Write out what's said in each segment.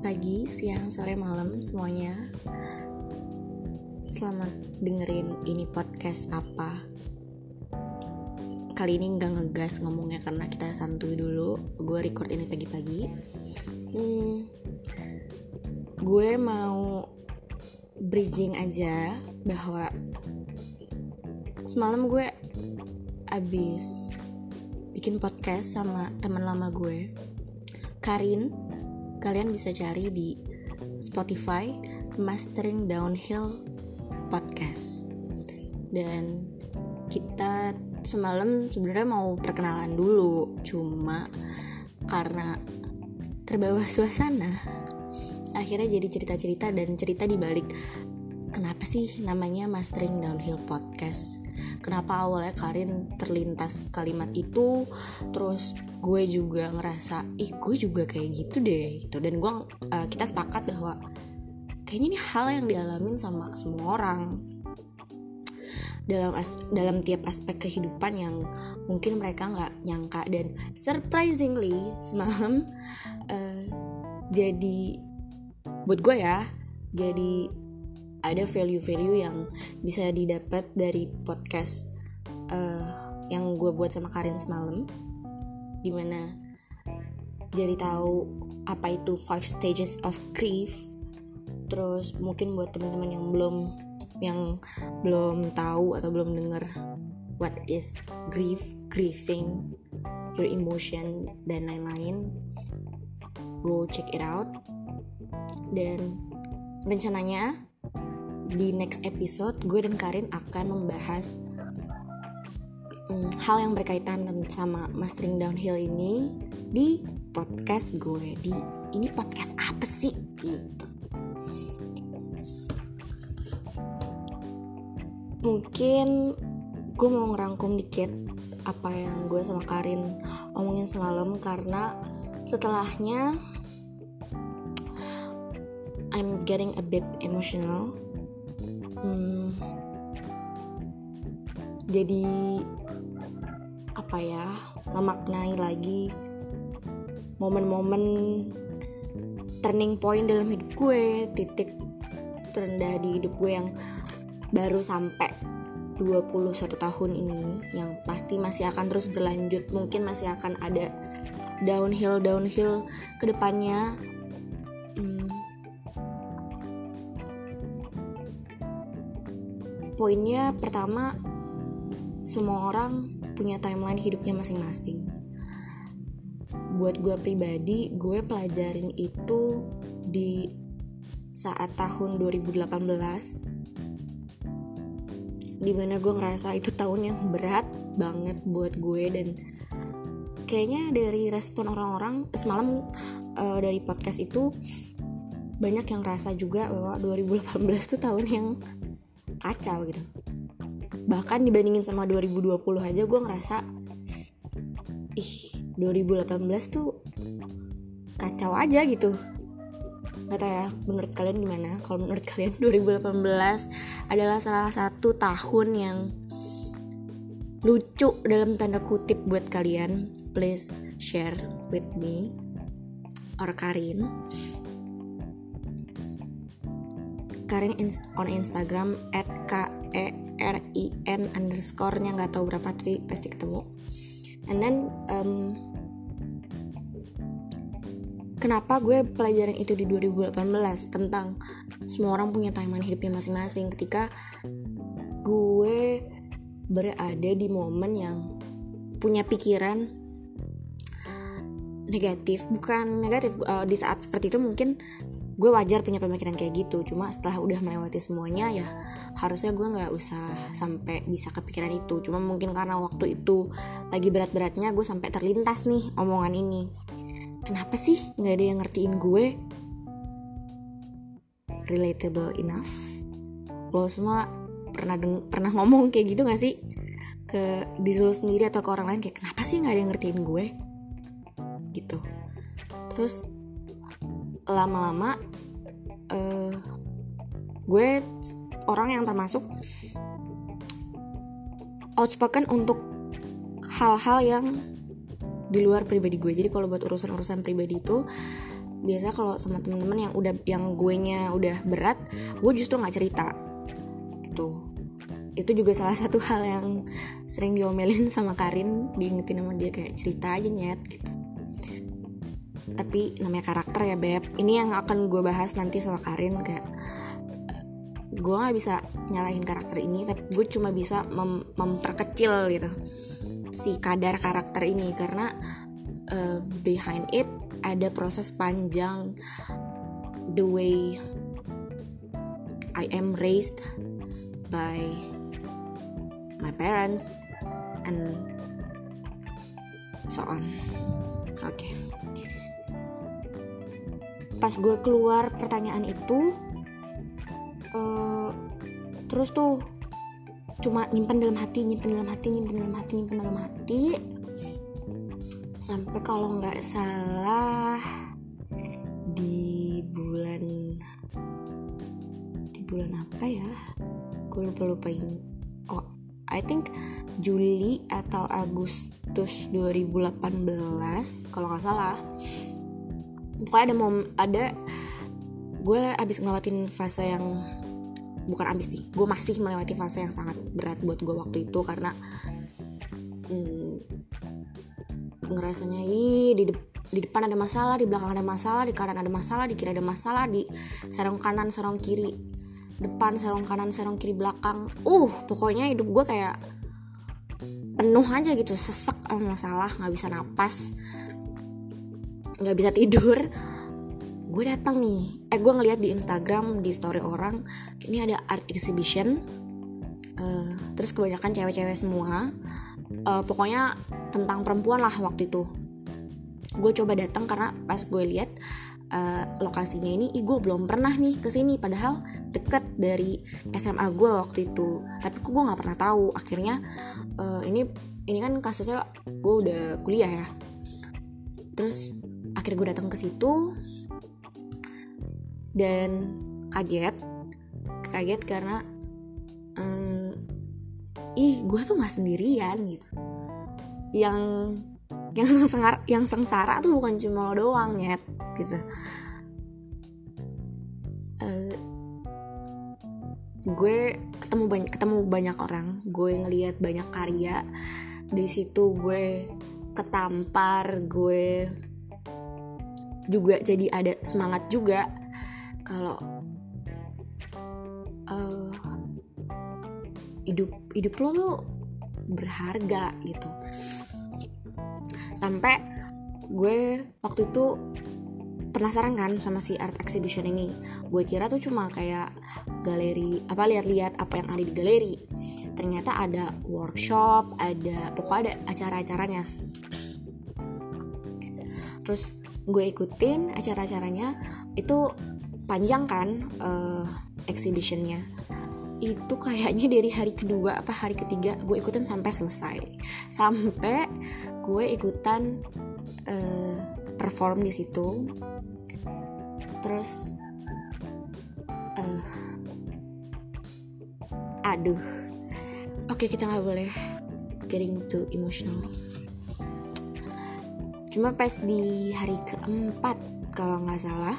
Pagi, siang, sore, malam semuanya. Selamat dengerin ini podcast apa. Kali ini nggak ngegas ngomongnya karena kita santuy dulu. Gue record ini pagi-pagi. Hmm, gue mau bridging aja bahwa semalam gue abis bikin podcast sama teman lama gue Karin kalian bisa cari di Spotify Mastering Downhill Podcast. Dan kita semalam sebenarnya mau perkenalan dulu cuma karena terbawa suasana akhirnya jadi cerita-cerita dan cerita di balik kenapa sih namanya Mastering Downhill Podcast? Kenapa awalnya Karin terlintas kalimat itu terus gue juga ngerasa ih gue juga kayak gitu deh gitu. Dan gue uh, kita sepakat bahwa kayaknya ini hal yang dialamin sama semua orang. Dalam as dalam tiap aspek kehidupan yang mungkin mereka nggak nyangka. Dan surprisingly semalam uh, jadi buat gue ya jadi ada value-value yang bisa didapat dari podcast uh, yang gue buat sama Karin semalam di mana jadi tahu apa itu five stages of grief. Terus mungkin buat teman-teman yang belum yang belum tahu atau belum dengar what is grief grieving your emotion dan lain-lain go check it out. Dan rencananya di next episode gue dan Karin akan membahas hmm, hal yang berkaitan sama mastering downhill ini di podcast gue di ini podcast apa sih? Gitu. Mungkin gue mau ngerangkum dikit apa yang gue sama Karin omongin semalam karena setelahnya I'm getting a bit emotional. Hmm, jadi apa ya memaknai lagi momen-momen turning point dalam hidup gue titik terendah di hidup gue yang baru sampai 21 tahun ini yang pasti masih akan terus berlanjut mungkin masih akan ada downhill downhill ke depannya hmm. poinnya pertama semua orang punya timeline hidupnya masing-masing. Buat gue pribadi gue pelajarin itu di saat tahun 2018 di mana gue ngerasa itu tahun yang berat banget buat gue dan kayaknya dari respon orang-orang semalam uh, dari podcast itu banyak yang ngerasa juga bahwa 2018 tuh tahun yang kacau gitu bahkan dibandingin sama 2020 aja gue ngerasa ih 2018 tuh kacau aja gitu. Nggak tahu ya menurut kalian gimana? Kalau menurut kalian 2018 adalah salah satu tahun yang lucu dalam tanda kutip buat kalian. Please share with me or Karin. Karin on Instagram at k e R I N underscore-nya nggak tahu berapa tapi pasti ketemu. And then um, kenapa gue pelajaran itu di 2018 tentang semua orang punya timeline hidupnya masing-masing. Ketika gue berada di momen yang punya pikiran negatif. Bukan negatif uh, di saat seperti itu mungkin gue wajar punya pemikiran kayak gitu cuma setelah udah melewati semuanya ya harusnya gue nggak usah sampai bisa kepikiran itu. Cuma mungkin karena waktu itu lagi berat-beratnya gue sampai terlintas nih omongan ini. Kenapa sih nggak ada yang ngertiin gue? Relatable enough. Lo semua pernah deng pernah ngomong kayak gitu gak sih? Ke diri lo sendiri atau ke orang lain kayak kenapa sih nggak ada yang ngertiin gue? Gitu. Terus lama-lama uh, gue orang yang termasuk outspoken untuk hal-hal yang di luar pribadi gue. Jadi kalau buat urusan urusan pribadi itu biasa kalau sama temen-temen yang udah yang gue nya udah berat gue justru nggak cerita. Gitu. Itu juga salah satu hal yang sering diomelin sama Karin diingetin sama dia kayak cerita aja nyet gitu tapi namanya karakter ya beb ini yang akan gue bahas nanti sama Karin kayak gue nggak bisa nyalahin karakter ini tapi gue cuma bisa mem memperkecil gitu si kadar karakter ini karena uh, behind it ada proses panjang the way I am raised by my parents and so on. Oke. Okay. Pas gue keluar pertanyaan itu, uh, terus tuh cuma nyimpen dalam hati, nyimpen dalam hati, nyimpen dalam hati, nyimpen dalam hati. Sampai kalau nggak salah di bulan di bulan apa ya? Gue lupa lupa ini oh I think Juli atau Agustus 2018 kalau nggak salah pokoknya ada mom ada gue abis ngelewatin fase yang bukan abis nih gue masih melewati fase yang sangat berat buat gue waktu itu karena hmm, ngerasanya ih di, de- di depan ada masalah di belakang ada masalah di kanan ada masalah di kiri ada masalah di sarung kanan sarung kiri depan sarung kanan sarung kiri belakang. Uh pokoknya hidup gue kayak penuh aja gitu sesek sama masalah nggak bisa napas nggak bisa tidur. Gue datang nih. Eh gue ngeliat di Instagram di story orang ini ada art exhibition. Uh, terus kebanyakan cewek-cewek semua. Uh, pokoknya tentang perempuan lah waktu itu. Gue coba datang karena pas gue lihat uh, lokasinya ini gue belum pernah nih ke sini padahal deket dari SMA gue waktu itu. Tapi kok gue nggak pernah tahu. Akhirnya uh, ini ini kan kasusnya gue udah kuliah ya. Terus akhirnya gue datang ke situ. Dan kaget. Kaget karena um, ih gue tuh nggak sendirian gitu. Yang yang sengsara yang sengsara tuh bukan cuma lo doang nyet gitu. Uh, gue ketemu banyak ketemu banyak orang. Gue ngelihat banyak karya. Di situ gue ketampar gue juga jadi ada semangat juga. Kalau uh, hidup hidup lo tuh berharga gitu. Sampai gue waktu itu penasaran kan sama si art exhibition ini. Gue kira tuh cuma kayak galeri apa lihat-lihat apa yang ada di galeri. Ternyata ada workshop ada pokoknya ada acara-acaranya. Terus gue ikutin acara-acaranya itu panjang kan uh, exhibitionnya. Itu kayaknya dari hari kedua apa hari ketiga gue ikutin sampai selesai. Sampai gue ikutan uh, perform di situ. Terus uh, aduh. Oke okay, kita nggak boleh getting too emotional cuma pas di hari keempat kalau nggak salah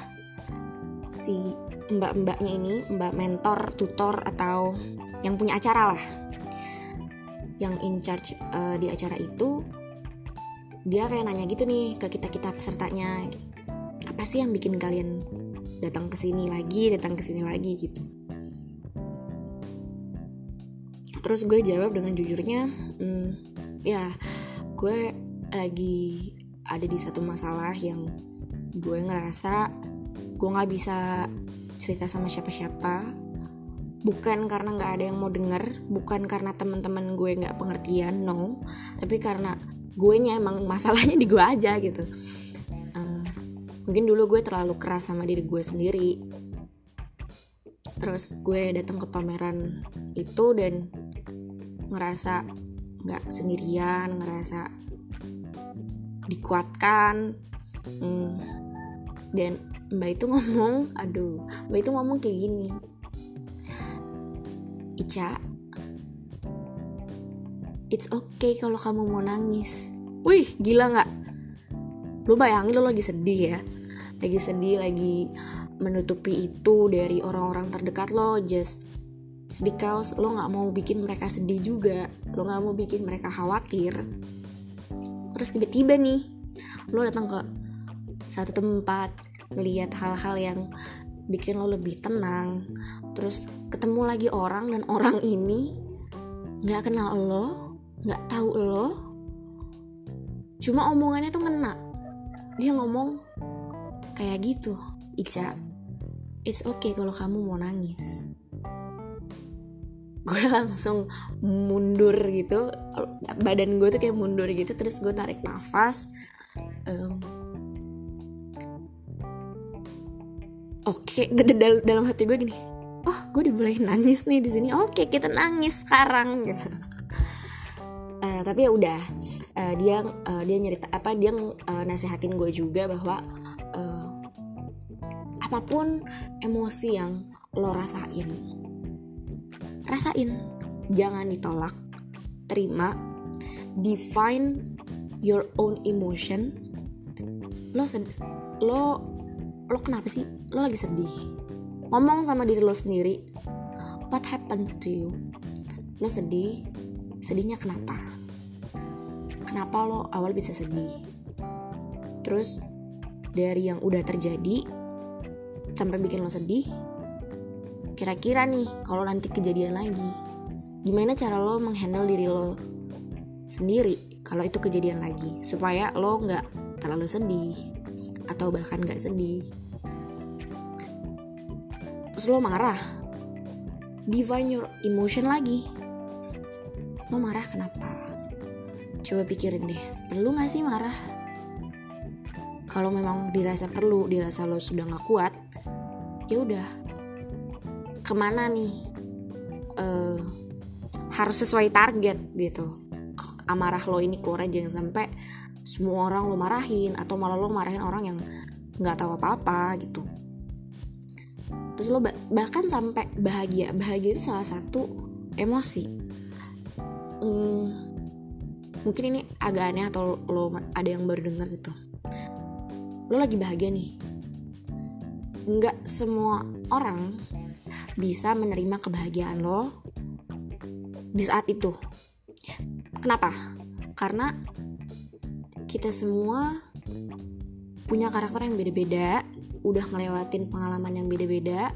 si mbak-mbaknya ini mbak mentor tutor atau yang punya acara lah yang in charge uh, di acara itu dia kayak nanya gitu nih ke kita kita pesertanya apa sih yang bikin kalian datang ke sini lagi datang ke sini lagi? gitu. Terus gue jawab dengan jujurnya hmm, ya gue lagi ada di satu masalah yang gue ngerasa gue nggak bisa cerita sama siapa-siapa. Bukan karena nggak ada yang mau denger bukan karena teman-teman gue nggak pengertian no. Tapi karena gue nya emang masalahnya di gue aja gitu. Uh, mungkin dulu gue terlalu keras sama diri gue sendiri. Terus gue datang ke pameran itu dan ngerasa nggak sendirian ngerasa dikuatkan. Hmm, dan mbak itu ngomong aduh mbak itu ngomong kayak gini. Ica it's okay kalau kamu mau nangis. Wih gila nggak? Lu bayangin lu lagi sedih ya? Lagi sedih lagi menutupi itu dari orang-orang terdekat lo just because lo nggak mau bikin mereka sedih juga. Lo nggak mau bikin mereka khawatir terus tiba-tiba nih lo datang ke satu tempat ngelihat hal-hal yang bikin lo lebih tenang. Terus ketemu lagi orang dan orang ini nggak kenal lo nggak tahu lo. Cuma omongannya tuh ngena. Dia ngomong kayak gitu Ica it's okay kalau kamu mau nangis gue langsung mundur gitu. Badan gue tuh kayak mundur gitu terus gue tarik nafas. Um, oke okay. Dal dalam hati gue gini oh gue dibolehin nangis nih di sini. Oke okay, kita nangis sekarang gitu. Uh, tapi ya udah uh, dia uh, dia nyerita apa dia uh, nasehatin gue juga bahwa uh, apa pun emosi yang lo rasain rasain. Jangan ditolak. Terima. Define your own emotion. Lo sed lo lo kenapa sih? Lo lagi sedih. Ngomong sama diri lo sendiri. What happens to you? Lo sedih. Sedihnya kenapa? Kenapa lo awal bisa sedih? Terus dari yang udah terjadi sampai bikin lo sedih kira-kira nih kalau nanti kejadian lagi gimana cara lo menghandle diri lo sendiri kalau itu kejadian lagi? Supaya lo nggak terlalu sedih atau bahkan nggak sedih. Terus lo marah. Divine your emotion lagi. Lo marah kenapa? Coba pikirin deh perlu gak sih marah? Kalau memang dirasa perlu dirasa lo sudah nggak kuat ya udah ke mana nih? Uh, harus sesuai target gitu. Amarah lo ini keluar jangan sampai semua orang lo marahin atau malah lo marahin orang yang nggak tahu apa-apa gitu. Terus lo bahkan sampai bahagia bahagia itu salah satu emosi. Hmm, mungkin ini agak aneh atau lo ada yang baru dengar gitu. Lo lagi bahagia nih. Nggak semua orang bisa menerima kebahagiaan lo di saat itu. Kenapa? Karena kita semua punya karakter yang beda-beda, udah ngelewatin pengalaman yang beda-beda,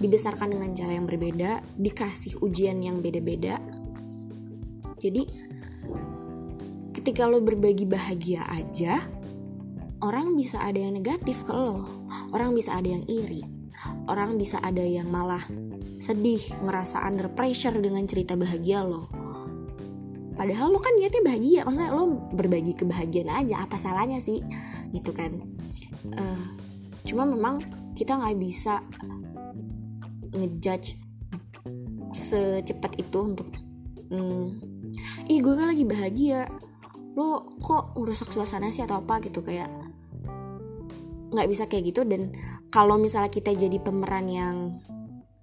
dibesarkan dengan cara yang berbeda, dikasih ujian yang beda-beda. Jadi ketika lo berbagi bahagia aja, orang bisa ada yang negatif ke lo, orang bisa ada yang iri, orang bisa ada yang malah sedih, ngerasa under pressure dengan cerita bahagia lo. Padahal lo kan niatnya bahagia, maksudnya lo berbagi kebahagiaan aja, apa salahnya sih? Gitu kan. Uh, cuma memang kita nggak bisa ngejudge secepat itu untuk hmm, ih gue kan lagi bahagia lo kok ngerusak suasana sih atau apa gitu kayak nggak bisa kayak gitu dan kalau misalnya kita jadi pemeran yang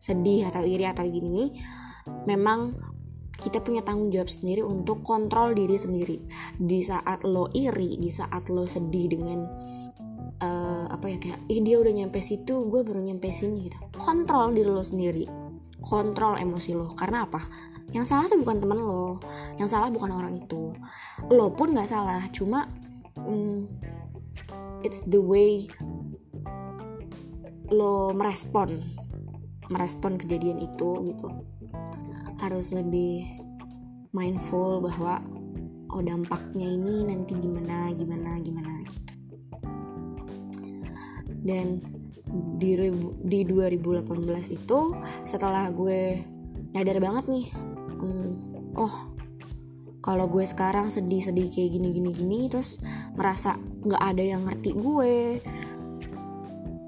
sedih atau iri atau gini memang kita punya tanggung jawab sendiri untuk kontrol diri sendiri. Di saat lo iri di saat lo sedih dengan uh, apa ya kayak ih dia udah nyampe situ gue baru nyampe sini gitu. Kontrol diri lo sendiri kontrol emosi lo. Karena apa? Yang salah tuh bukan temen lo yang salah bukan orang itu. Lo pun nggak salah cuma um, it's the way lo merespon merespon kejadian itu gitu. Harus lebih mindful bahwa oh dampaknya ini nanti gimana gimana gimana gitu. Dan di di 2018 itu setelah gue nyadar banget nih um, oh kalau gue sekarang sedih-sedih kayak gini-gini gini terus merasa nggak ada yang ngerti gue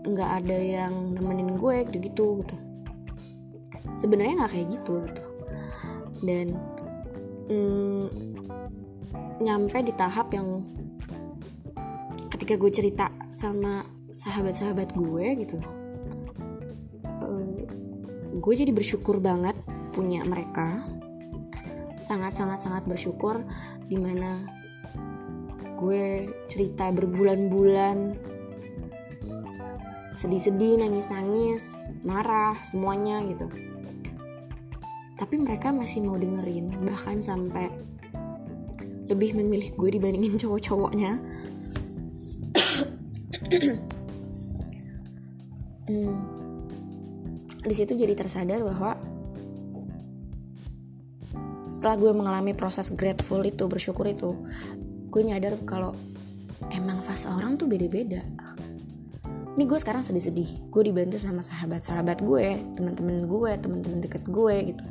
nggak ada yang nemenin gue gitu gitu. Gitu sebenarnya nggak kayak gitu gitu. Dan mm, nyampe di tahap yang ketika gue cerita sama sahabat-sahabat gue gitu uh, gue jadi bersyukur banget punya mereka. Sangat sangat sangat bersyukur di mana gue cerita berbulan-bulan sedih-sedih nangis-nangis marah semuanya gitu. Tapi mereka masih mau dengerin bahkan sampai lebih memilih gue dibandingin cowok-cowoknya. Hmm, di situ jadi tersadar bahwa setelah gue mengalami proses grateful itu bersyukur itu gue nyadar kalau emang fase orang tuh beda-beda ini gue sekarang sedih-sedih. Gue dibantu sama sahabat-sahabat gue teman-teman gue teman-teman deket gue gitu.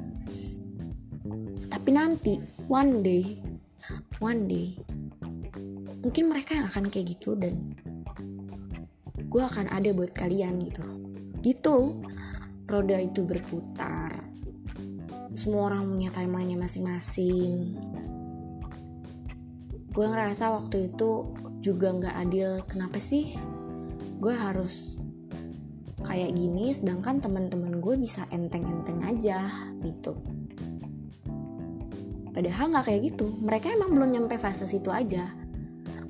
Tapi nanti one day one day mungkin mereka yang akan kayak gitu dan gue akan ada buat kalian gitu. Gitu. Roda itu berputar. Semua orang punya timelinenya masing-masing. Gue ngerasa waktu itu juga nggak adil. Kenapa sih gue harus kayak gini sedangkan teman-teman gue bisa enteng-enteng aja gitu. Padahal nggak kayak gitu. Mereka emang belum nyampe fase situ aja.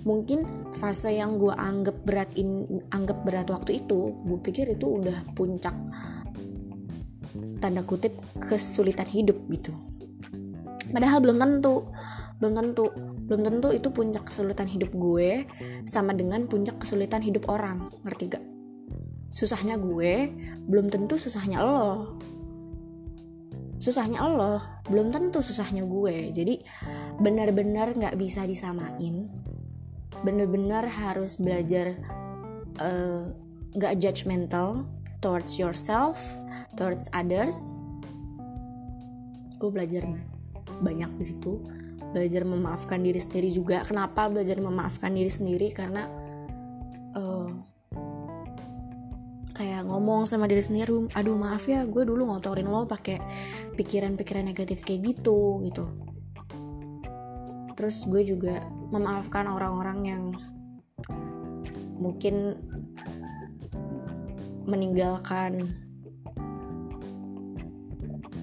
Mungkin fase yang gue anggap berat in anggap berat waktu itu gue pikir itu udah puncak tanda kutip kesulitan hidup gitu. Padahal belum tentu belum tentu. Belum tentu itu puncak kesulitan hidup gue sama dengan puncak kesulitan hidup orang. Ngerti gak? Susahnya gue belum tentu susahnya lo. Susahnya lo belum tentu susahnya gue. Jadi benar-benar nggak bisa disamain. Benar-benar harus belajar eh, nggak uh, judgmental towards yourself towards others. Gue belajar banyak di situ belajar memaafkan diri sendiri juga. Kenapa belajar memaafkan diri sendiri? Karena uh, kayak ngomong sama diri sendiri aduh maaf ya gue dulu ngotorin lo pakai pikiran-pikiran negatif kayak gitu gitu. Terus gue juga memaafkan orang-orang yang mungkin meninggalkan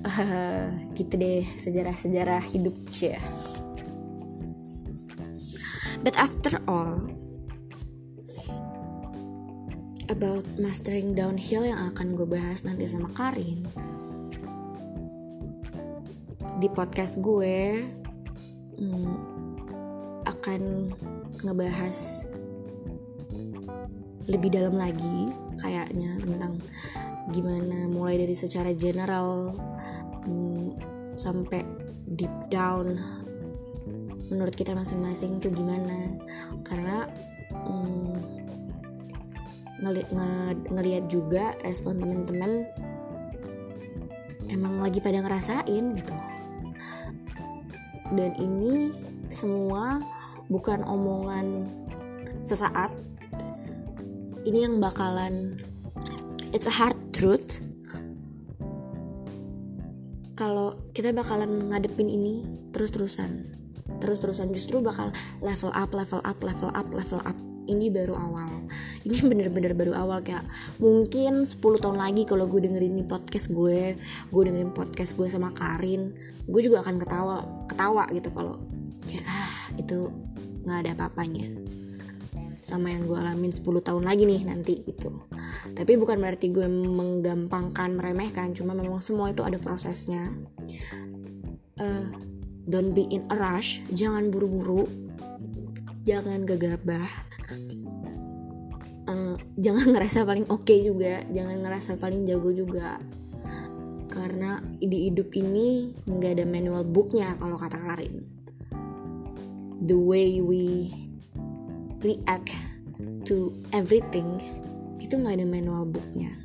uh, gitu deh sejarah-sejarah hidup sih But after all, about mastering downhill yang akan gue bahas nanti sama Karin. Di podcast gue hmm, akan ngebahas lebih dalam lagi kayaknya tentang gimana mulai dari secara general hmm, sampai deep down menurut kita masing-masing tuh gimana? Karena mm, ngeli nge ngelihat juga respon temen-temen emang lagi pada ngerasain gitu. Dan ini semua bukan omongan sesaat. Ini yang bakalan it's a hard truth. Kalau kita bakalan ngadepin ini terus-terusan terus-terusan justru bakal level up level up level up level up. Ini baru awal. Ini bener-bener baru awal kayak mungkin 10 tahun lagi kalau gue dengerin ini podcast gue gue dengerin podcast gue sama Karin gue juga akan ketawa ketawa gitu kalau kayak ah itu nggak ada apa-apanya. Sama yang gue alamin 10 tahun lagi nih nanti itu tapi bukan berarti gue menggampangkan meremehkan cuma memang semua itu ada prosesnya. Uh, don't be in a rush. Jangan buru-buru. Jangan gegabah. Uh, jangan ngerasa paling oke okay juga. Jangan ngerasa paling jago juga. Karena di hidup ini nggak ada manual booknya kalau kata Karin. The way we react to everything itu nggak ada manual booknya.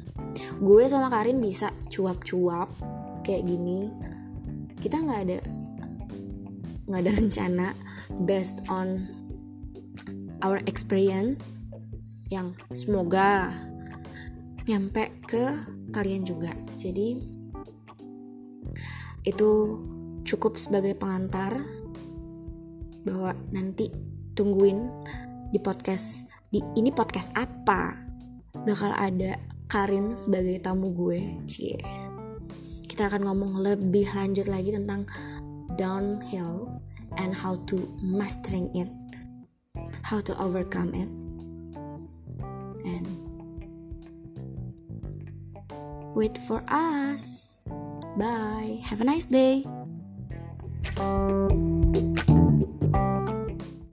Gue sama Karin bisa cuap-cuap kayak gini. Kita nggak ada nggak ada rencana based on our experience yang semoga nyampe ke kalian juga. Jadi itu cukup sebagai pengantar bahwa nanti tungguin di podcast di ini podcast apa? Bakal ada Karin sebagai tamu gue cie. Kita akan ngomong lebih lanjut lagi tentang downhill and how to mastering it. how to overcome it. And wait for us. Bye. Have a nice day